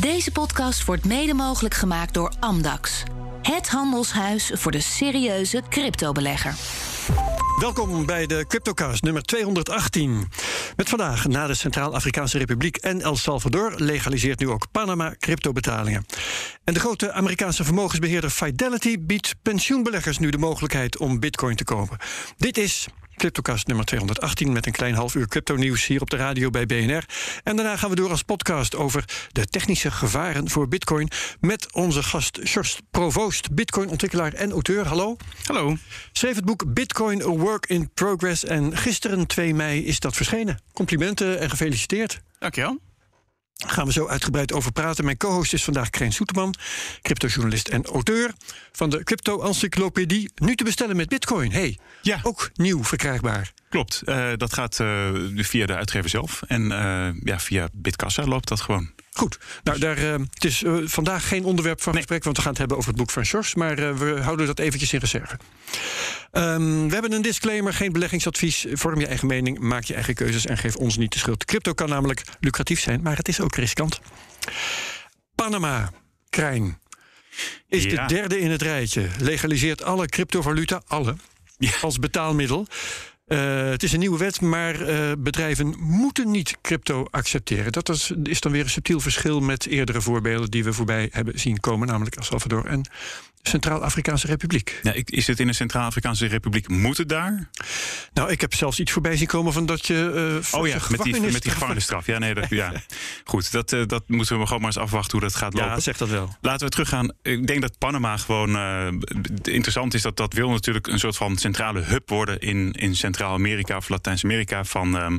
Deze podcast wordt mede mogelijk gemaakt door Amdax. Het handelshuis voor de serieuze cryptobelegger. Welkom bij de CryptoCast nummer 218. Met vandaag, na de Centraal-Afrikaanse Republiek en El Salvador... legaliseert nu ook Panama cryptobetalingen. En de grote Amerikaanse vermogensbeheerder Fidelity... biedt pensioenbeleggers nu de mogelijkheid om bitcoin te kopen. Dit is CryptoCast nummer 218 met een klein half uur crypto-nieuws hier op de radio bij BNR. En daarna gaan we door als podcast over de technische gevaren voor Bitcoin met onze gast Sjors Provoost, Bitcoin-ontwikkelaar en auteur. Hallo. Hallo. Schreef het boek Bitcoin: A Work in Progress en gisteren 2 mei is dat verschenen. Complimenten en gefeliciteerd. Dankjewel. Daar gaan we zo uitgebreid over praten. Mijn co-host is vandaag Krijn Soeterman, cryptojournalist en auteur van de Crypto-encyclopedie. Nu te bestellen met Bitcoin. Hey, Ja. ook nieuw verkrijgbaar. Klopt. Eh, dat gaat eh, via de uitgever zelf. En eh, ja, via Bitkassa loopt dat gewoon. Goed, nou, daar, eh, het is eh, vandaag geen onderwerp van gesprek, want we gaan het hebben over het boek van Sjors, maar eh, we houden dat eventjes in reserve. Ehm, we hebben een disclaimer, geen beleggingsadvies. Vorm je eigen mening, maak je eigen keuzes en geef ons niet de schuld. Crypto kan namelijk lucratief zijn, maar het is ook riskant. Panama, Krijn, is Ja. de derde in het rijtje. Legaliseert alle cryptovaluta, alle, Ja. als betaalmiddel. Eh, het is een nieuwe wet, maar eh, bedrijven moeten niet crypto accepteren. Dat is, is dan weer een subtiel verschil met eerdere voorbeelden die we voorbij hebben zien komen, namelijk El Salvador en Centraal-Afrikaanse Republiek. Ja, is het in de Centraal-Afrikaanse Republiek? Moet het daar? Nou, ik heb zelfs iets voorbij zien komen van dat je. eh, Oh ja, met die, met die gevangenisstraf. Ja, nee, dat, ja. Goed, dat, dat moeten we gewoon maar eens afwachten hoe dat gaat lopen. Ja, zeg dat wel. Laten we teruggaan. Ik denk dat Panama gewoon interessant is. Dat dat wil natuurlijk een soort van centrale hub worden in, in Centraal-Amerika of Latijns-Amerika van. ehm,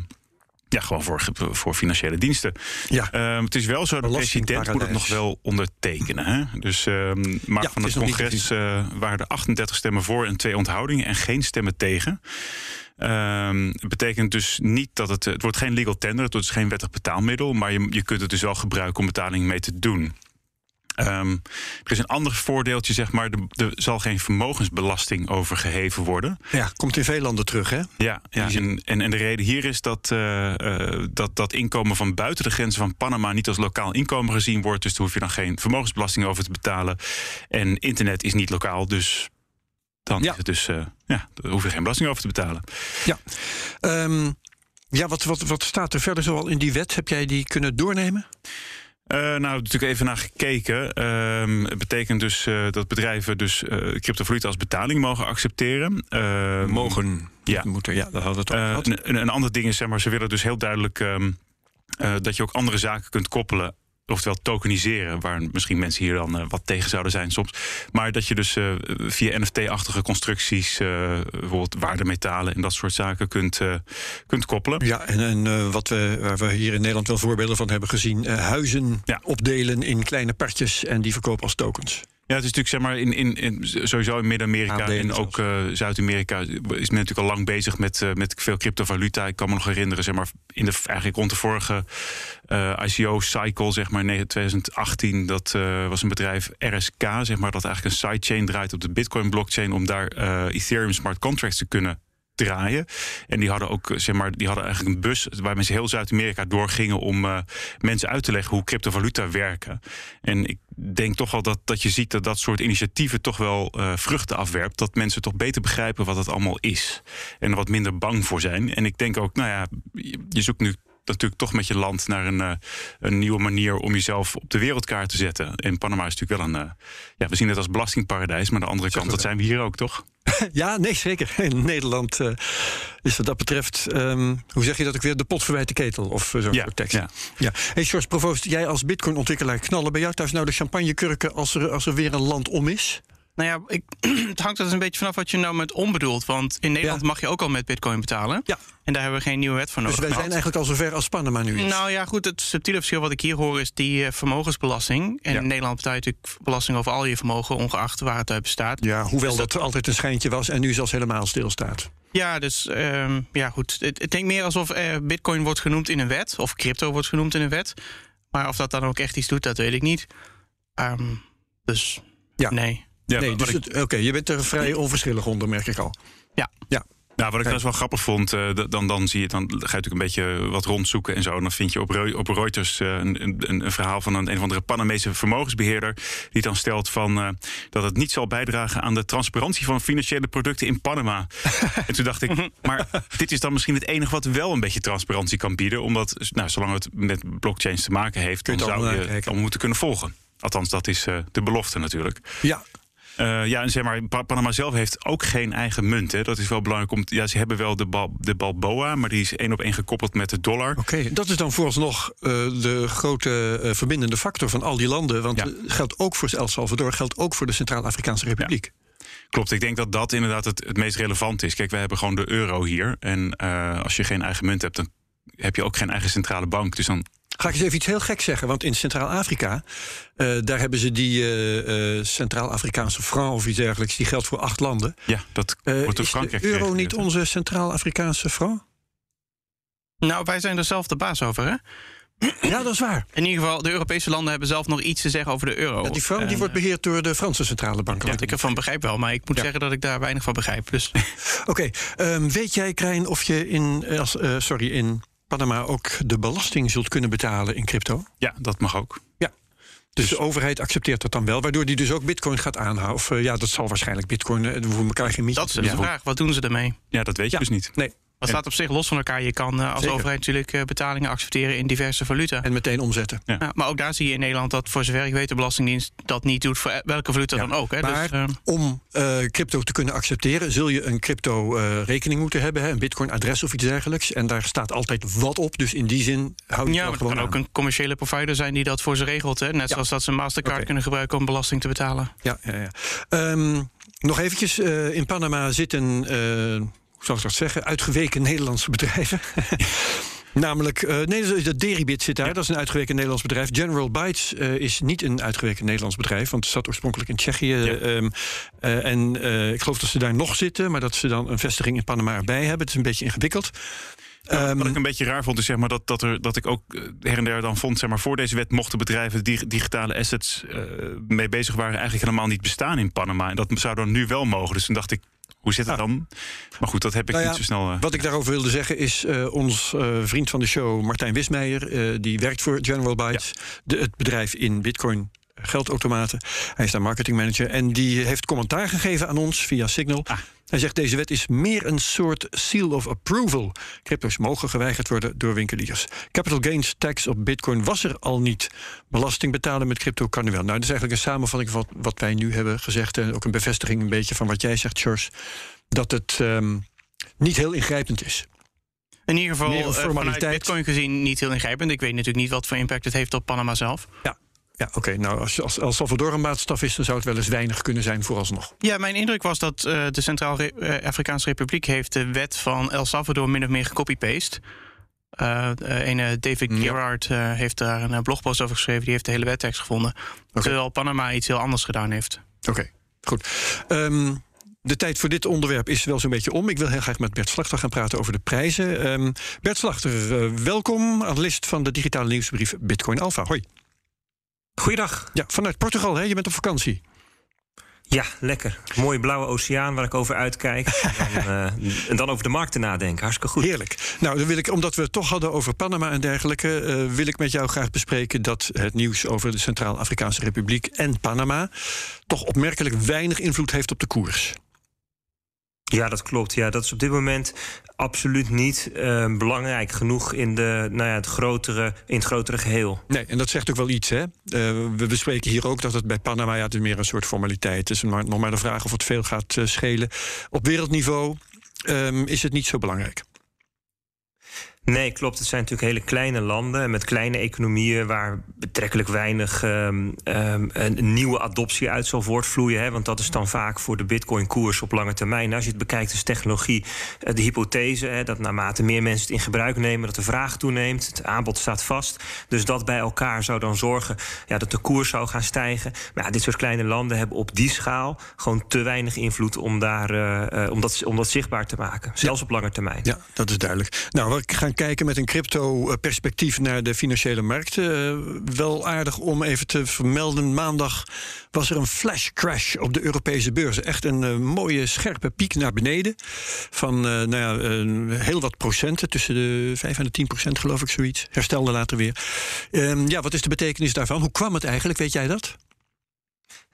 ja, gewoon voor, voor financiële diensten. Ja. Ehm, het is wel zo, de president moet het nog wel ondertekenen. Hè? Dus, ehm, maar Ja, van het congres eh, waren er 38 stemmen voor en twee onthoudingen en geen stemmen tegen. Het betekent dus niet dat het. Het wordt geen legal tender, het is geen wettig betaalmiddel. Maar je, je kunt het dus wel gebruiken om betaling mee te doen. Ehm, er is een ander voordeeltje, zeg maar. Er, zal geen vermogensbelasting over geheven worden. Ja, komt in veel landen terug, hè? Ja, ja en, en, en de reden hier is dat, eh, eh, dat dat inkomen van buiten de grenzen van Panama niet als lokaal inkomen gezien wordt. Dus daar hoef je dan geen vermogensbelasting over te betalen. En internet is niet lokaal, dus dan Ja. is het dus, eh, ja, daar hoef je geen belasting over te betalen. Ja. Ehm, ja, wat, wat, wat staat er verder zoal in die wet? Heb jij die kunnen doornemen? Eh, nou, natuurlijk even naar gekeken. Ehm, het betekent dus eh, dat bedrijven dus eh cryptovaluta als betaling mogen accepteren. Ehm, Mogen. ja. Moeten, ja, dat hadden we het gehad. een, een ander ding is, zeg maar, ze willen dus heel duidelijk ehm, eh, dat je ook andere zaken kunt koppelen. Oftewel tokeniseren, waar misschien mensen hier dan eh, wat tegen zouden zijn soms. Maar dat je dus eh, via NFT-achtige constructies, eh, bijvoorbeeld waardemetalen en dat soort zaken kunt, kunt koppelen. Ja, en, en wat we, waar we hier in Nederland wel voorbeelden van hebben gezien... huizen Ja. opdelen in kleine partjes en die verkopen als tokens. Ja, het is natuurlijk zeg maar in, in, in sowieso in Midden-Amerika en ook eh, Zuid-Amerika is men natuurlijk al lang bezig met, eh, met veel cryptovaluta. Ik kan me nog herinneren, zeg maar, in de, eigenlijk rond de vorige eh, ICO-cycle, zeg maar, in 2018, dat was een bedrijf RSK, zeg maar, dat eigenlijk een sidechain draait op de Bitcoin-blockchain om daar Ethereum smart contracts te kunnen draaien. En die hadden ook, zeg maar, die hadden eigenlijk een bus waar mensen heel Zuid-Amerika doorgingen om eh, mensen uit te leggen hoe cryptovaluta werken. En ik denk toch wel dat, dat je ziet dat dat soort initiatieven toch wel eh, vruchten afwerpt. Dat mensen toch beter begrijpen wat het allemaal is. En er wat minder bang voor zijn. En ik denk ook, nou ja, je zoekt nu natuurlijk toch met je land naar een, eh, een nieuwe manier om jezelf op de wereldkaart te zetten. En Panama is natuurlijk wel een, eh, ja, we zien het als belastingparadijs, maar aan de andere kant, dat zijn we hier ook, toch? Ja, nee, zeker. In Nederland eh, is wat dat betreft... ehm, hoe zeg je dat ook weer? De pot verwijt de ketel of eh, zo'n Ja, tekst. ja. Ja. Hey, George Provoost, jij als bitcoin-ontwikkelaar knallen bij jou thuis nou de champagnekurken als er, als er weer een land om is? Nou ja, ik, het hangt er dus een beetje vanaf wat je nou met om bedoelt. Want in Nederland Ja. mag je ook al met bitcoin betalen. Ja. En daar hebben we geen nieuwe wet voor Dus nodig wij zijn eigenlijk al zover als Panama nu is. Nou ja, goed, het subtiele verschil wat ik hier hoor is die eh, vermogensbelasting. En Ja. in Nederland betaal je natuurlijk belasting over al je vermogen, ongeacht waar het uit bestaat. ja, hoewel Dus dat altijd een schijntje was en nu zelfs helemaal stilstaat. Ja, dus ehm, ja, goed. Het, het klinkt meer alsof eh, bitcoin wordt genoemd in een wet. Of crypto wordt genoemd in een wet. Maar of dat dan ook echt iets doet, dat weet ik niet. Ehm, dus Ja. nee. Ja, nee, dus ik- het- oké, je bent er vrij onverschillig onder, merk ik al. Ja. Ja. Nou, wat ik trouwens wel grappig vond, uh, dan, dan zie je, dan ga je natuurlijk een beetje wat rondzoeken en zo. En dan vind je op, op Reuters uh, een, een, een, verhaal van een, een of andere Panamese vermogensbeheerder. Die dan stelt van, uh, dat het niet zal bijdragen aan de transparantie van financiële producten in Panama. en toen dacht ik, maar dit is dan misschien het enige wat wel een beetje transparantie kan bieden. Omdat, nou, zolang het met blockchains te maken heeft, dan zou je het allemaal moeten kunnen volgen. Althans, dat is de belofte natuurlijk. Ja, uh, ja, en zeg maar, Panama zelf heeft ook geen eigen munt. Hè. Dat is wel belangrijk. Om, ja, ze hebben wel de, bal, de Balboa, maar die is één op één gekoppeld met de dollar. Oké, dat is dan vooralsnog uh, de grote uh, verbindende factor van al die landen. Want ja. geldt ook voor El Salvador, geldt ook voor de Centraal-Afrikaanse Republiek. Ja. Klopt, ik denk dat dat inderdaad het, het meest relevant is. Kijk, wij hebben gewoon de euro hier. En als je geen eigen munt hebt, dan heb je ook geen eigen centrale bank. Dus dan Ga ik eens even iets heel gek zeggen. Want in Centraal-Afrika, uh, daar hebben ze die uh, uh, Centraal-Afrikaanse franc of iets dergelijks. Die geldt voor acht landen. Ja, dat wordt door Frankrijk. Is de euro niet onze Centraal-Afrikaanse franc? Nou, wij zijn er zelf de baas over, hè? Ja, dat is waar. In ieder geval, de Europese landen hebben zelf nog iets te zeggen over de euro. Ja, die franc die wordt beheerd door de Franse centrale bank. Ja, ik ervan begrijp wel, maar ik moet ja. zeggen dat ik daar weinig van begrijp. Dus. Oké, okay, um, weet jij, Krijn, of je in, als, sorry, in Panama ook de belasting zult kunnen betalen in crypto? Ja, dat mag ook. Ja. Dus, de overheid accepteert dat dan wel, waardoor die dus ook bitcoin gaat aanhouden. Of uh, ja, dat zal waarschijnlijk bitcoin. Uh, we elkaar geen Dat is de vraag. Wat doen ze ermee? Ja, dat weet je ja. dus niet. Nee. Dat staat op zich los van elkaar. Je kan uh, als Zeker. overheid natuurlijk uh, betalingen accepteren in diverse valuta. En meteen omzetten. Ja. Ja, maar ook daar zie je in Nederland dat, voor zover ik weet, de Belastingdienst dat niet doet voor welke valuta dan ook. Hè. Maar dus, uh, om crypto te kunnen accepteren, zul je een crypto-rekening moeten hebben. Hè, een Bitcoin-adres of iets dergelijks. En daar staat altijd wat op. Dus in die zin hou je ja, het maar gewoon kan ook een commerciële provider zijn die dat voor ze regelt. Hè. Net zoals dat ze een Mastercard Okay. kunnen gebruiken om belasting te betalen. Ja, ja, ja. Um, nog eventjes, uh, in Panama zitten, uh, hoe zal ik dat zeggen, uitgeweken Nederlandse bedrijven. Namelijk, uh, nee, de Deribit zit daar, ja. dat is een uitgeweken Nederlands bedrijf. General Bytes uh, is niet een uitgeweken Nederlands bedrijf, want het zat oorspronkelijk in Tsjechië. Ja. Um, uh, en ik geloof dat ze daar nog zitten, maar dat ze dan een vestiging in Panama erbij hebben. Het is een beetje ingewikkeld. Ja, wat ik een beetje raar vond, is zeg maar dat, dat, er, dat ik ook her en der dan vond, zeg maar, voor deze wet mochten bedrijven die digitale assets uh, mee bezig waren, eigenlijk helemaal niet bestaan in Panama. En dat zou dan nu wel mogen. Dus toen dacht ik, hoe zit het ja. dan? Maar goed, dat heb ik nou ja, niet zo snel. Uh, wat ik daarover wilde zeggen is, uh, ons vriend van de show, Martijn Wismeijer, die werkt voor General Bytes, ja. de, het bedrijf in Bitcoin geldautomaten. Hij is daar marketingmanager en die heeft commentaar gegeven aan ons via Signal. Ah. Hij zegt deze wet is meer een soort seal of approval. Crypto's mogen geweigerd worden door winkeliers. Capital gains tax op bitcoin was er al niet. Belasting betalen met crypto kan nu wel. Nou, dat is eigenlijk een samenvatting van wat, wij nu hebben gezegd. En ook een bevestiging een beetje van wat jij zegt, George. Dat het um, niet heel ingrijpend is. In ieder geval uh, vanuit bitcoin gezien niet heel ingrijpend. Ik weet natuurlijk niet wat voor impact het heeft op Panama zelf. Ja. Ja, oké. Okay. Nou, als, als El Salvador een maatstaf is, dan zou het wel eens weinig kunnen zijn vooralsnog. Ja, mijn indruk was dat uh, de Centraal-Afrikaanse Republiek heeft de wet van El Salvador min of meer gecopy-paste. Uh, een David Gerard uh, heeft daar een blogpost over geschreven. Die heeft de hele wettekst gevonden. Okay. Terwijl Panama iets heel anders gedaan heeft. Oké, okay, goed. Um, de tijd voor dit onderwerp is wel zo'n beetje om. Ik wil heel graag met Bert Slachter gaan praten over de prijzen. Um, Bert Slachter, uh, welkom. Analist van de digitale nieuwsbrief Bitcoin Alpha. Hoi. Goeiedag. Ja, vanuit Portugal, hè? Je bent op vakantie. Ja, lekker. Mooie blauwe oceaan waar ik over uitkijk. en, dan, uh, en dan over de markten nadenken. Hartstikke goed. Heerlijk. Nou, dan wil ik, omdat we het toch hadden over Panama en dergelijke, uh, wil ik met jou graag bespreken dat het nieuws over de Centraal-Afrikaanse Republiek en Panama toch opmerkelijk weinig invloed heeft op de koers. Ja, dat klopt. Ja, dat is op dit moment absoluut niet uh, belangrijk genoeg in, de, nou ja, het grotere, in het grotere geheel. Nee, en dat zegt ook wel iets. Hè? Uh, we bespreken hier ook dat het bij Panama ja, meer een soort formaliteit. Is maar, nog maar de vraag of het veel gaat uh, schelen. Op wereldniveau um, is het niet zo belangrijk. Nee, klopt. Het zijn natuurlijk hele kleine landen met kleine economieën waar betrekkelijk weinig um, um, een nieuwe adoptie uit zal voortvloeien. Hè, want dat is dan vaak voor de bitcoin-koers op lange termijn. Als je het bekijkt als technologie, de hypothese hè, dat naarmate meer mensen het in gebruik nemen, dat de vraag toeneemt, het aanbod staat vast. Dus dat bij elkaar zou dan zorgen ja, dat de koers zou gaan stijgen. Maar ja, dit soort kleine landen hebben op die schaal gewoon te weinig invloed om, daar, uh, om, dat, om dat zichtbaar te maken. Zelfs op lange termijn. Ja, dat is duidelijk. Nou, we gaan kijken met een crypto-perspectief naar de financiële markten. wel aardig om even te vermelden. Maandag was er een flash crash op de Europese beurzen. Echt een mooie scherpe piek naar beneden. Van nou ja, heel wat procenten, tussen de 5 en de 10 procent geloof ik zoiets. Herstelde later weer. Ehm, ja, wat is de betekenis daarvan? Hoe kwam het eigenlijk? Weet jij dat?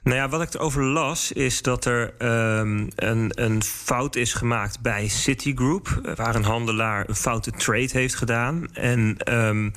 Nou ja, wat ik erover las, is dat er um, een, een fout is gemaakt bij Citigroup. Waar een handelaar een foute trade heeft gedaan. En um,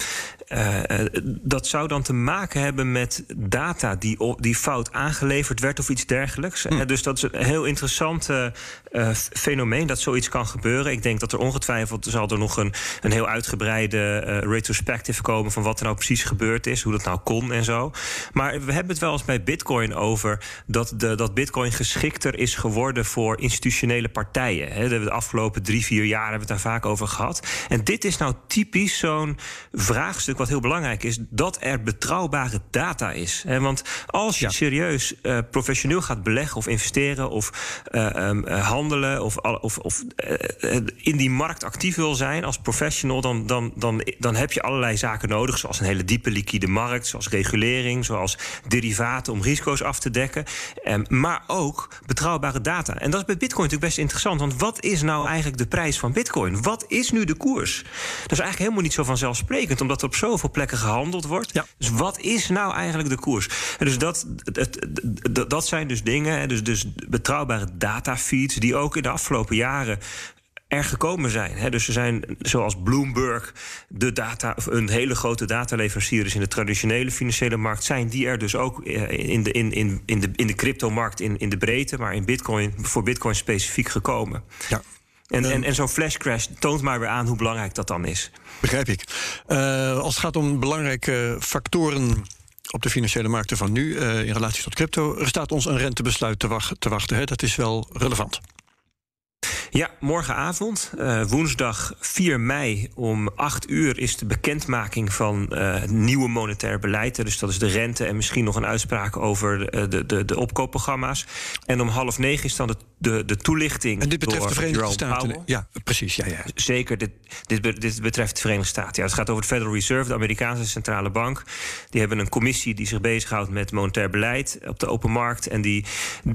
uh, dat zou dan te maken hebben met data die, die fout aangeleverd werd of iets dergelijks. Hm. Dus dat is een heel interessant uh, fenomeen dat zoiets kan gebeuren. Ik denk dat er ongetwijfeld zal er nog een, een heel uitgebreide uh, retrospective komen van wat er nou precies gebeurd is, hoe dat nou kon en zo. Maar we hebben het wel eens bij Bitcoin over dat, de, dat Bitcoin geschikter is geworden voor institutionele partijen. He, de afgelopen drie, vier jaar hebben we het daar vaak over gehad. En dit is nou typisch zo'n vraagstuk wat heel belangrijk is: dat er betrouwbare data is. Want als je serieus uh, professioneel gaat beleggen of investeren of uh, um, handelen of, of, of uh, in die markt actief wil zijn als professional, dan, dan, dan, dan heb je allerlei zaken nodig, zoals een hele diepe liquide markt, zoals regulering, zoals derivaten om risico's af te dekken. Um, maar ook betrouwbare data. En dat is bij Bitcoin natuurlijk best interessant. Want wat is nou eigenlijk de prijs van Bitcoin? Wat is nu de koers? Dat is eigenlijk helemaal niet zo vanzelfsprekend, omdat er op zoveel plekken gehandeld wordt. Ja. Dus wat is nou eigenlijk de koers? En dus dat, dat, dat zijn dus dingen, dus, dus betrouwbare datafeeds, die ook in de afgelopen jaren er gekomen zijn. Dus er zijn, zoals Bloomberg, de data, een hele grote dataleverancier is in de traditionele financiële markt, zijn die er dus ook eh, in de, in, in, in de, in de cryptomarkt in, in de breedte, maar in Bitcoin, voor Bitcoin specifiek gekomen. Ja. En, en, en zo'n flash crash toont maar weer aan hoe belangrijk dat dan is. Begrijp ik. Uh, als het gaat om belangrijke factoren op de financiële markten van nu uh, in relatie tot crypto, er staat ons een rentebesluit te, wacht, te wachten. Hè? Dat is wel relevant. Ja, morgenavond, uh, woensdag 4 mei om 8 uur is de bekendmaking van uh, het nieuwe monetair beleid. Dus dat is de rente en misschien nog een uitspraak over de, de, de, de opkoopprogramma's. En om half negen is dan de, de, de toelichting. En dit betreft de Verenigde Staten. Ja, precies. Ja, ja. Zeker, dit, dit, dit betreft de Verenigde Staten. Ja, het gaat over de Federal Reserve, de Amerikaanse centrale bank. Die hebben een commissie die zich bezighoudt met monetair beleid op de open markt. En die,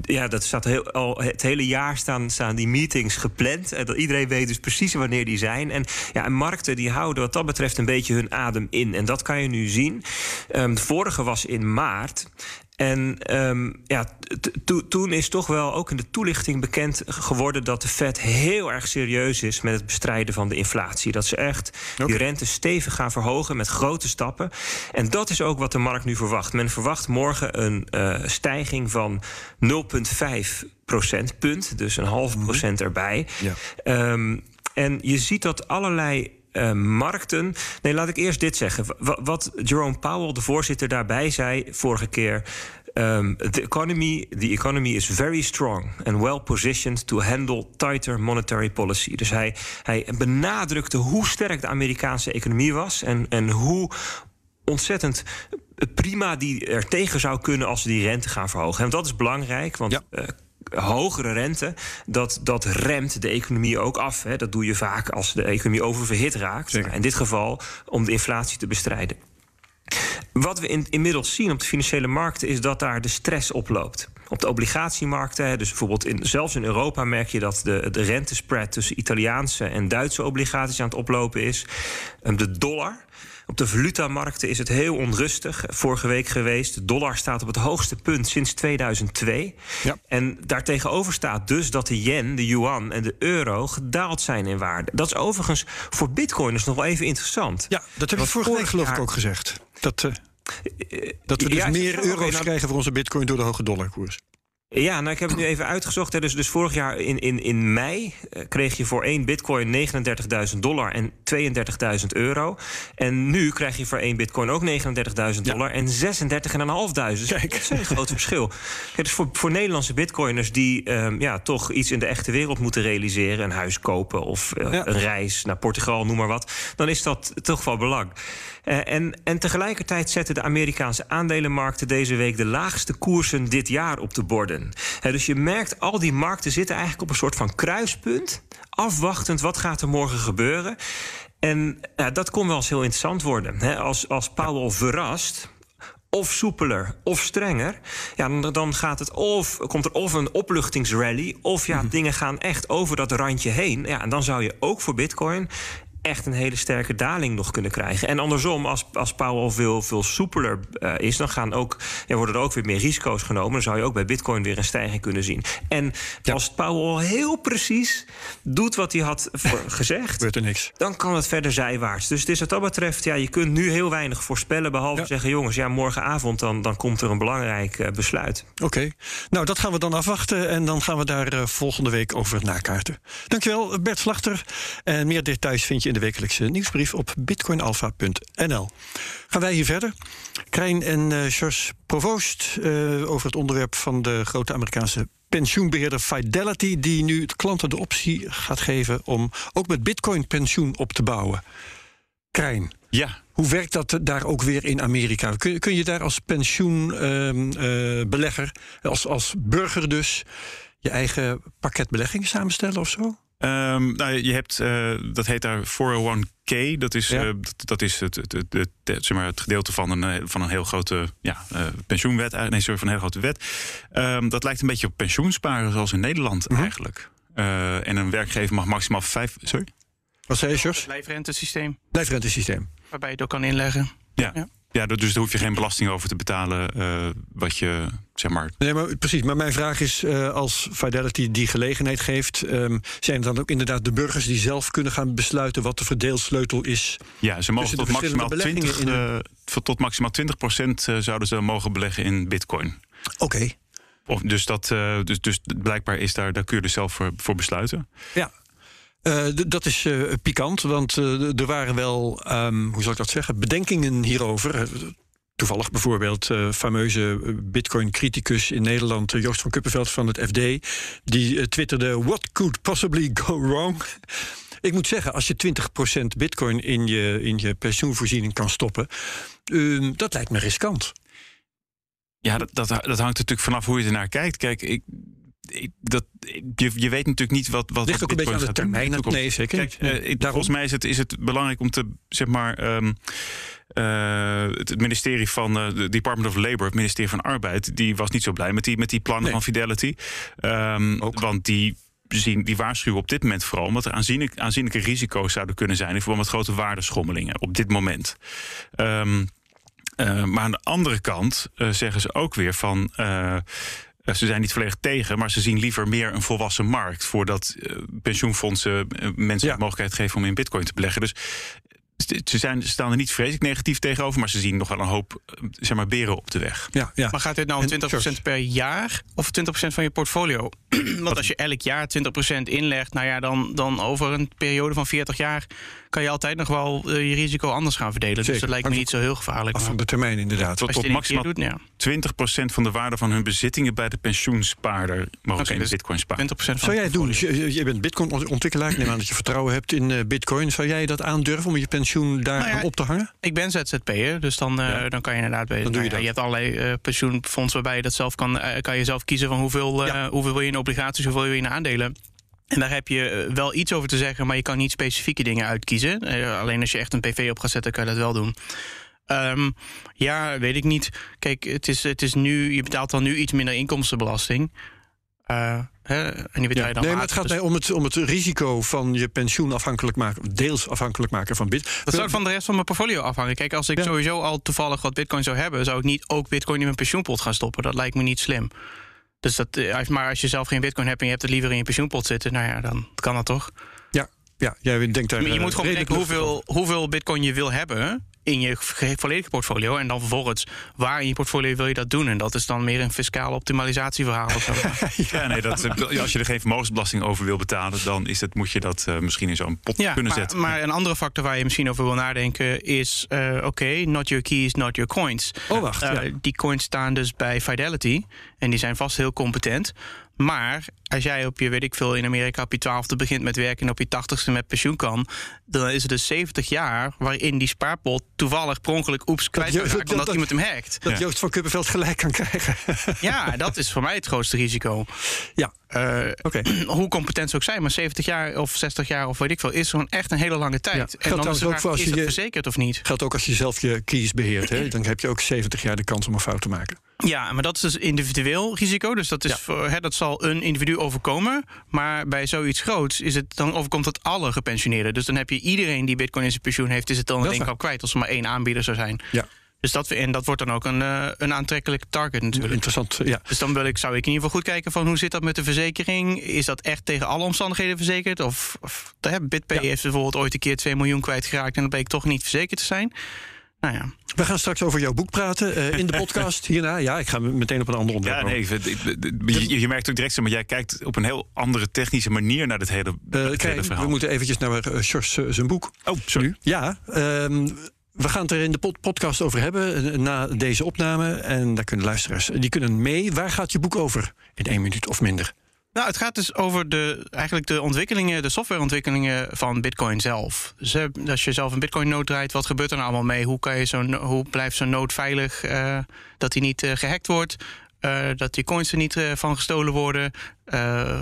ja, dat staat heel, al het hele jaar staan, staan die meetings gepland. En dat iedereen weet dus precies wanneer die zijn. En, ja, en markten die houden wat dat betreft een beetje hun adem in. En dat kan je nu zien. Um, de vorige was in maart. En um, ja, toen is toch wel ook in de toelichting bekend geworden dat de Fed heel erg serieus is met het bestrijden van de inflatie. Dat ze echt die rente stevig gaan verhogen met grote stappen. En dat is ook wat de markt nu verwacht. Men verwacht morgen een uh, stijging van 0,5 procentpunt, dus een half mhm. procent erbij. Ja. Um, en je ziet dat allerlei uh, markten. Nee, laat ik eerst dit zeggen. wat Jerome Powell, de voorzitter, daarbij zei vorige keer. Um, the economy, the economy is very strong and well positioned to handle tighter monetary policy. Dus hij, hij benadrukte hoe sterk de Amerikaanse economie was en, en hoe ontzettend prima die er tegen zou kunnen als ze die rente gaan verhogen. En dat is belangrijk, want ja. uh, hogere rente, dat, dat remt de economie ook af. Hè. Dat doe je vaak als de economie oververhit raakt. in dit geval om de inflatie te bestrijden. Wat we in, inmiddels zien op de financiële markten is dat daar de stress oploopt. Op de obligatiemarkten, dus bijvoorbeeld in, zelfs in Europa merk je dat de, de rentespread tussen Italiaanse en Duitse obligaties aan het oplopen is. Ehm, de dollar op de valutamarkten is het heel onrustig. Vorige week geweest. De dollar staat op het hoogste punt sinds 2002. Ja. En daartegenover staat dus dat de yen, de yuan en de euro gedaald zijn in waarde. Dat is overigens voor bitcoiners nog wel even interessant. Ja, dat heb je vorige week geloof ik ook gezegd. Dat, uh, dat we dus meer euro's krijgen voor onze bitcoin door de hoge dollarkoers. Ja, nou ik heb het nu even uitgezocht. Hè. Dus, dus vorig jaar in, in, in mei eh, kreeg je voor één bitcoin 39.000 dollar en 32.000 euro. En nu krijg je voor één bitcoin ook 39.000 dollar en 36.500. Kijk. Dat is een groot verschil. Ja, dus voor, voor Nederlandse bitcoiners die um, ja, toch iets in de echte wereld moeten realiseren... een huis kopen of uh, ja. een reis naar Portugal, noem maar wat... dan is dat toch wel belang. Uh, en, en tegelijkertijd zetten de Amerikaanse aandelenmarkten deze week de laagste koersen dit jaar op de borden. Dus je merkt, al die markten zitten eigenlijk op een soort van kruispunt, afwachtend wat gaat er morgen gebeuren. En ja, dat kon wel eens heel interessant worden. Als, als Powell verrast, of soepeler of strenger. Ja, dan, dan gaat het of, komt er of een opluchtingsrally... of ja, dingen gaan echt over dat randje heen. Ja, en dan zou je ook voor bitcoin echt een hele sterke daling nog kunnen krijgen. En andersom, als, als Powell veel, veel soepeler uh, is, dan gaan ook, ja, worden er ook weer meer risico's genomen. Dan zou je ook bij Bitcoin weer een stijging kunnen zien. En ja. als Powell heel precies doet wat hij had gezegd, er niks. Dan kan het verder zijwaarts. Dus het is wat dat betreft, ja, je kunt nu heel weinig voorspellen. Behalve ja. zeggen, jongens, ja, morgenavond dan, dan komt er een belangrijk uh, besluit. Oké, okay. nou dat gaan we dan afwachten. En dan gaan we daar uh, volgende week over nakaarten. Dankjewel, Bert Slachter. En meer details vind je in de wekelijkse nieuwsbrief op bitcoinalpha.nl. Gaan wij hier verder. Krijn en uh, George Provoost uh, over het onderwerp van de grote Amerikaanse pensioenbeheerder Fidelity, die nu klanten de optie gaat geven om ook met bitcoin pensioen op te bouwen. Krijn. Ja. Hoe werkt dat daar ook weer in Amerika? Kun, kun je daar als pensioenbelegger, uh, als, als burger dus, je eigen pakket beleggingen samenstellen of zo? Um, nou, je hebt, uh, dat heet daar 401k. Dat is, ja. uh, dat, dat, is het, het, het, het, zeg maar het gedeelte van een, van een heel grote ja, uh, pensioenwet. Nee, sorry, van een heel grote wet. Um, dat lijkt een beetje op pensioensparen zoals in Nederland Mhm. -huh. eigenlijk. en een werkgever mag maximaal vijf... Sorry? Wat zei je, Jos? Lijfrentesysteem. Lijfrentesysteem. Waarbij je het ook kan inleggen. Ja. ja. Ja, dus daar hoef je geen belasting over te betalen. Uh, wat je, zeg maar. Nee, maar precies. Maar mijn vraag is: uh, als Fidelity die gelegenheid geeft, um, zijn het dan ook inderdaad de burgers die zelf kunnen gaan besluiten wat de verdeelsleutel is? Ja, ze mogen tot maximaal, 20, in uh, tot maximaal 20 procent zouden ze mogen beleggen in Bitcoin. Oké. Okay. Of, dus, dat, dus, dus blijkbaar is daar, daar kun je er zelf voor, voor besluiten. Ja. Uh, dat is uh, pikant, want uh, er waren wel, um, hoe zal ik dat zeggen, bedenkingen hierover. Toevallig bijvoorbeeld fameuze Bitcoin-criticus in Nederland, Joost van Kuppenveld van het FD, die twitterde: What could possibly go wrong? Ik moet zeggen, als je 20% Bitcoin in je, in je pensioenvoorziening kan stoppen, dat lijkt me riskant. Ja, dat, dat, dat hangt natuurlijk vanaf hoe je ernaar kijkt. Kijk, ik, dat, je, je weet natuurlijk niet wat. wat Ligt ook een beetje aan de termijn. Nee, zeker. Kijk, uh, ik, volgens mij is het, is het belangrijk om te zeg maar. Um, uh, het ministerie van uh, de Department of Labor, het ministerie van Arbeid, die was niet zo blij met die, met die plannen nee. van Fidelity. Um, want die zien, die waarschuwen op dit moment vooral omdat er aanzienlijk, aanzienlijke risico's zouden kunnen zijn in verband met grote waardeschommelingen op dit moment. Um, uh, maar aan de andere kant uh, zeggen ze ook weer van. Uh, ze zijn niet volledig tegen, maar ze zien liever meer een volwassen markt. Voordat pensioenfondsen mensen ja. de mogelijkheid geven om in bitcoin te beleggen. Dus ze, zijn, ze staan er niet vreselijk negatief tegenover, maar ze zien nog wel een hoop zeg maar, beren op de weg. Ja, ja. Maar gaat dit nou 20% per jaar of 20% van je portfolio? Want als je elk jaar 20% inlegt, nou ja, dan, dan over een periode van 40 jaar kan je altijd nog wel uh, je risico anders gaan verdelen. Zeker. Dus dat lijkt me niet zo heel gevaarlijk. Af van de termijn inderdaad. Tot, tot maximaal doet, ja. 20% van de waarde van hun bezittingen bij de pensioenspaarder mogen okay, in dus bitcoin sparen. 20% van Zou jij het doen? Je, je bent bitcoin-ontwikkelaar. Ik neem aan dat je vertrouwen hebt in uh, bitcoin. Zou jij dat aandurven om je pensioen daar nou ja, op te hangen? Ik ben ZZP'er, dus dan, uh, ja. dan kan je inderdaad... Bij, dan doe je, nou, je hebt allerlei uh, pensioenfondsen waarbij je dat zelf kan... kan je zelf kiezen van hoeveel, ja. hoeveel wil je in obligaties, hoeveel wil je in aandelen. En daar heb je wel iets over te zeggen, maar je kan niet specifieke dingen uitkiezen. Uh, alleen als je echt een PV op gaat zetten, kan je dat wel doen. Um, ja, weet ik niet. Kijk, het is, het is nu, je betaalt dan nu iets minder inkomstenbelasting. Uh, hè, en die betaal je dan nee, maar het gaat mij om het, om het risico van je pensioen afhankelijk maken, deels afhankelijk maken van bitcoin. Dat zou van de rest van mijn portfolio afhangen. Kijk, als ik ja. sowieso al toevallig wat bitcoin zou hebben, zou ik niet ook bitcoin in mijn pensioenpot gaan stoppen. Dat lijkt me niet slim. Dus dat, maar als je zelf geen bitcoin hebt en je hebt het liever in je pensioenpot zitten, nou ja, dan kan dat toch? Ja, ja jij denkt daar. Je moet gewoon bedenken hoeveel, hoeveel bitcoin je wil hebben in je volledige portfolio. En dan vervolgens, waar in je portfolio wil je dat doen? En dat is dan meer een fiscale optimalisatieverhaal. Of zo. ja, nee, dat, als je er geen vermogensbelasting over wil betalen, dan is het, moet je dat uh, misschien in zo'n pot ja, kunnen maar, zetten. Maar een andere factor waar je misschien over wil nadenken is: uh, oké, okay, not your keys, not your coins. Oh, wacht. Uh, ja. Die coins staan dus bij Fidelity. En die zijn vast heel competent. Maar als jij op je, weet ik veel, in Amerika op je twaalfde begint met werken en op je tachtigste met pensioen kan, dan is het dus 70 jaar waarin die spaarpot toevallig per ongeluk oeps kwijt kan raken, dat- omdat dat- iemand hem hackt. Dat Joost van Kuppenveld gelijk kan krijgen. Ja, dat is voor mij het grootste risico. ja, Eh, oké. hoe competent ze ook zijn, maar 70 jaar of 60 jaar of weet ik veel, is gewoon echt een hele lange tijd. Ja, en geldt dan is ook voor als is je dat verzekerd of niet? Geldt ook als je zelf je keys beheert. Hè? Dan heb je ook 70 jaar de kans om een fout te maken. Ja, maar dat is dus individueel risico. Dus dat, is Ja. voor, hè, dat zal een individu overkomen. Maar bij zoiets groots is het, dan overkomt het alle gepensioneerden. Dus dan heb je iedereen die bitcoin in zijn pensioen heeft... is het dan in één klap kwijt als er maar één aanbieder zou zijn. Ja, Dus dat, en dat wordt dan ook een, eh, een aantrekkelijk target natuurlijk. interessant. Ja. Dus dan wil ik, zou ik in ieder geval goed kijken van hoe zit dat met de verzekering? Is dat echt tegen alle omstandigheden verzekerd? Of, of hè, BitPay Ja. heeft bijvoorbeeld ooit een keer 2 miljoen kwijtgeraakt... en dat bleek toch niet verzekerd te zijn. Nou ja, We gaan straks over jouw boek praten eh, in de podcast hierna. Ja, ik ga meteen op een ander onderwerp. Ja, nee, ik vind- ik- je, je merkt ook direct, maar, jij kijkt op een heel andere technische manier naar dit hele, Eh, het hele verhaal. we moeten eventjes naar Sjors eh, zijn boek. Oh, sorry. Nu. Ja, ehm, we gaan het er in de pod- podcast over hebben na deze opname. En daar kunnen luisteraars, die kunnen mee. Waar gaat je boek over? In één minuut of minder. Nou, het gaat dus over de, eigenlijk de ontwikkelingen, de softwareontwikkelingen van Bitcoin zelf. Dus als je zelf een Bitcoin-node draait, wat gebeurt er nou allemaal mee? Hoe, kan je zo'n, hoe blijft zo'n node veilig? eh, dat die niet eh, gehackt wordt? eh, dat die coins er niet van gestolen worden?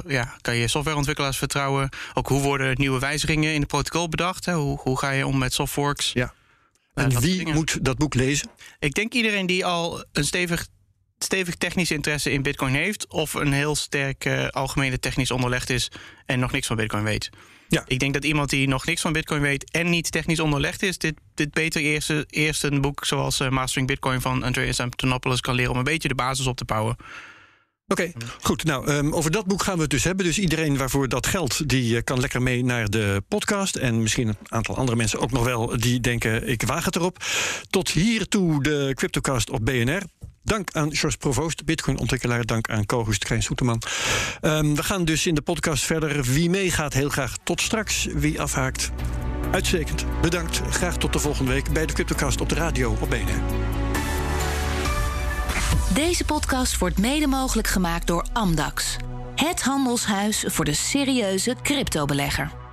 Ja, kan je softwareontwikkelaars vertrouwen? Ook hoe worden nieuwe wijzigingen in het protocol bedacht? Hè? Hoe, hoe ga je om met softforks? Ja. En dat wie moet dat boek lezen? Ik denk iedereen die al een stevig, stevig technisch interesse in Bitcoin heeft, of een heel sterk eh, algemene technisch onderlegd is en nog niks van Bitcoin weet. Ja. Ik denk dat iemand die nog niks van Bitcoin weet en niet technisch onderlegd is, dit, dit beter eerst, eerst een boek zoals eh, Mastering Bitcoin van Andreas Antonopoulos kan leren om een beetje de basis op te bouwen. Oké, goed. Nou, ehm, over dat boek gaan we het dus hebben. Dus iedereen waarvoor dat geldt, die eh, kan lekker mee naar de podcast. En misschien een aantal andere mensen ook nog wel die denken, ik waag het erop. Tot hiertoe de Cryptocast op BNR. Dank aan George Provoost, Bitcoin-ontwikkelaar. Dank aan co-host Soeterman. Ehm, we gaan dus in de podcast verder. Wie meegaat, heel graag tot straks. Wie afhaakt, uitstekend. Bedankt. Graag tot de volgende week bij de Cryptocast op de radio op BNR. Deze podcast wordt mede mogelijk gemaakt door Amdax. Het handelshuis voor de serieuze cryptobelegger.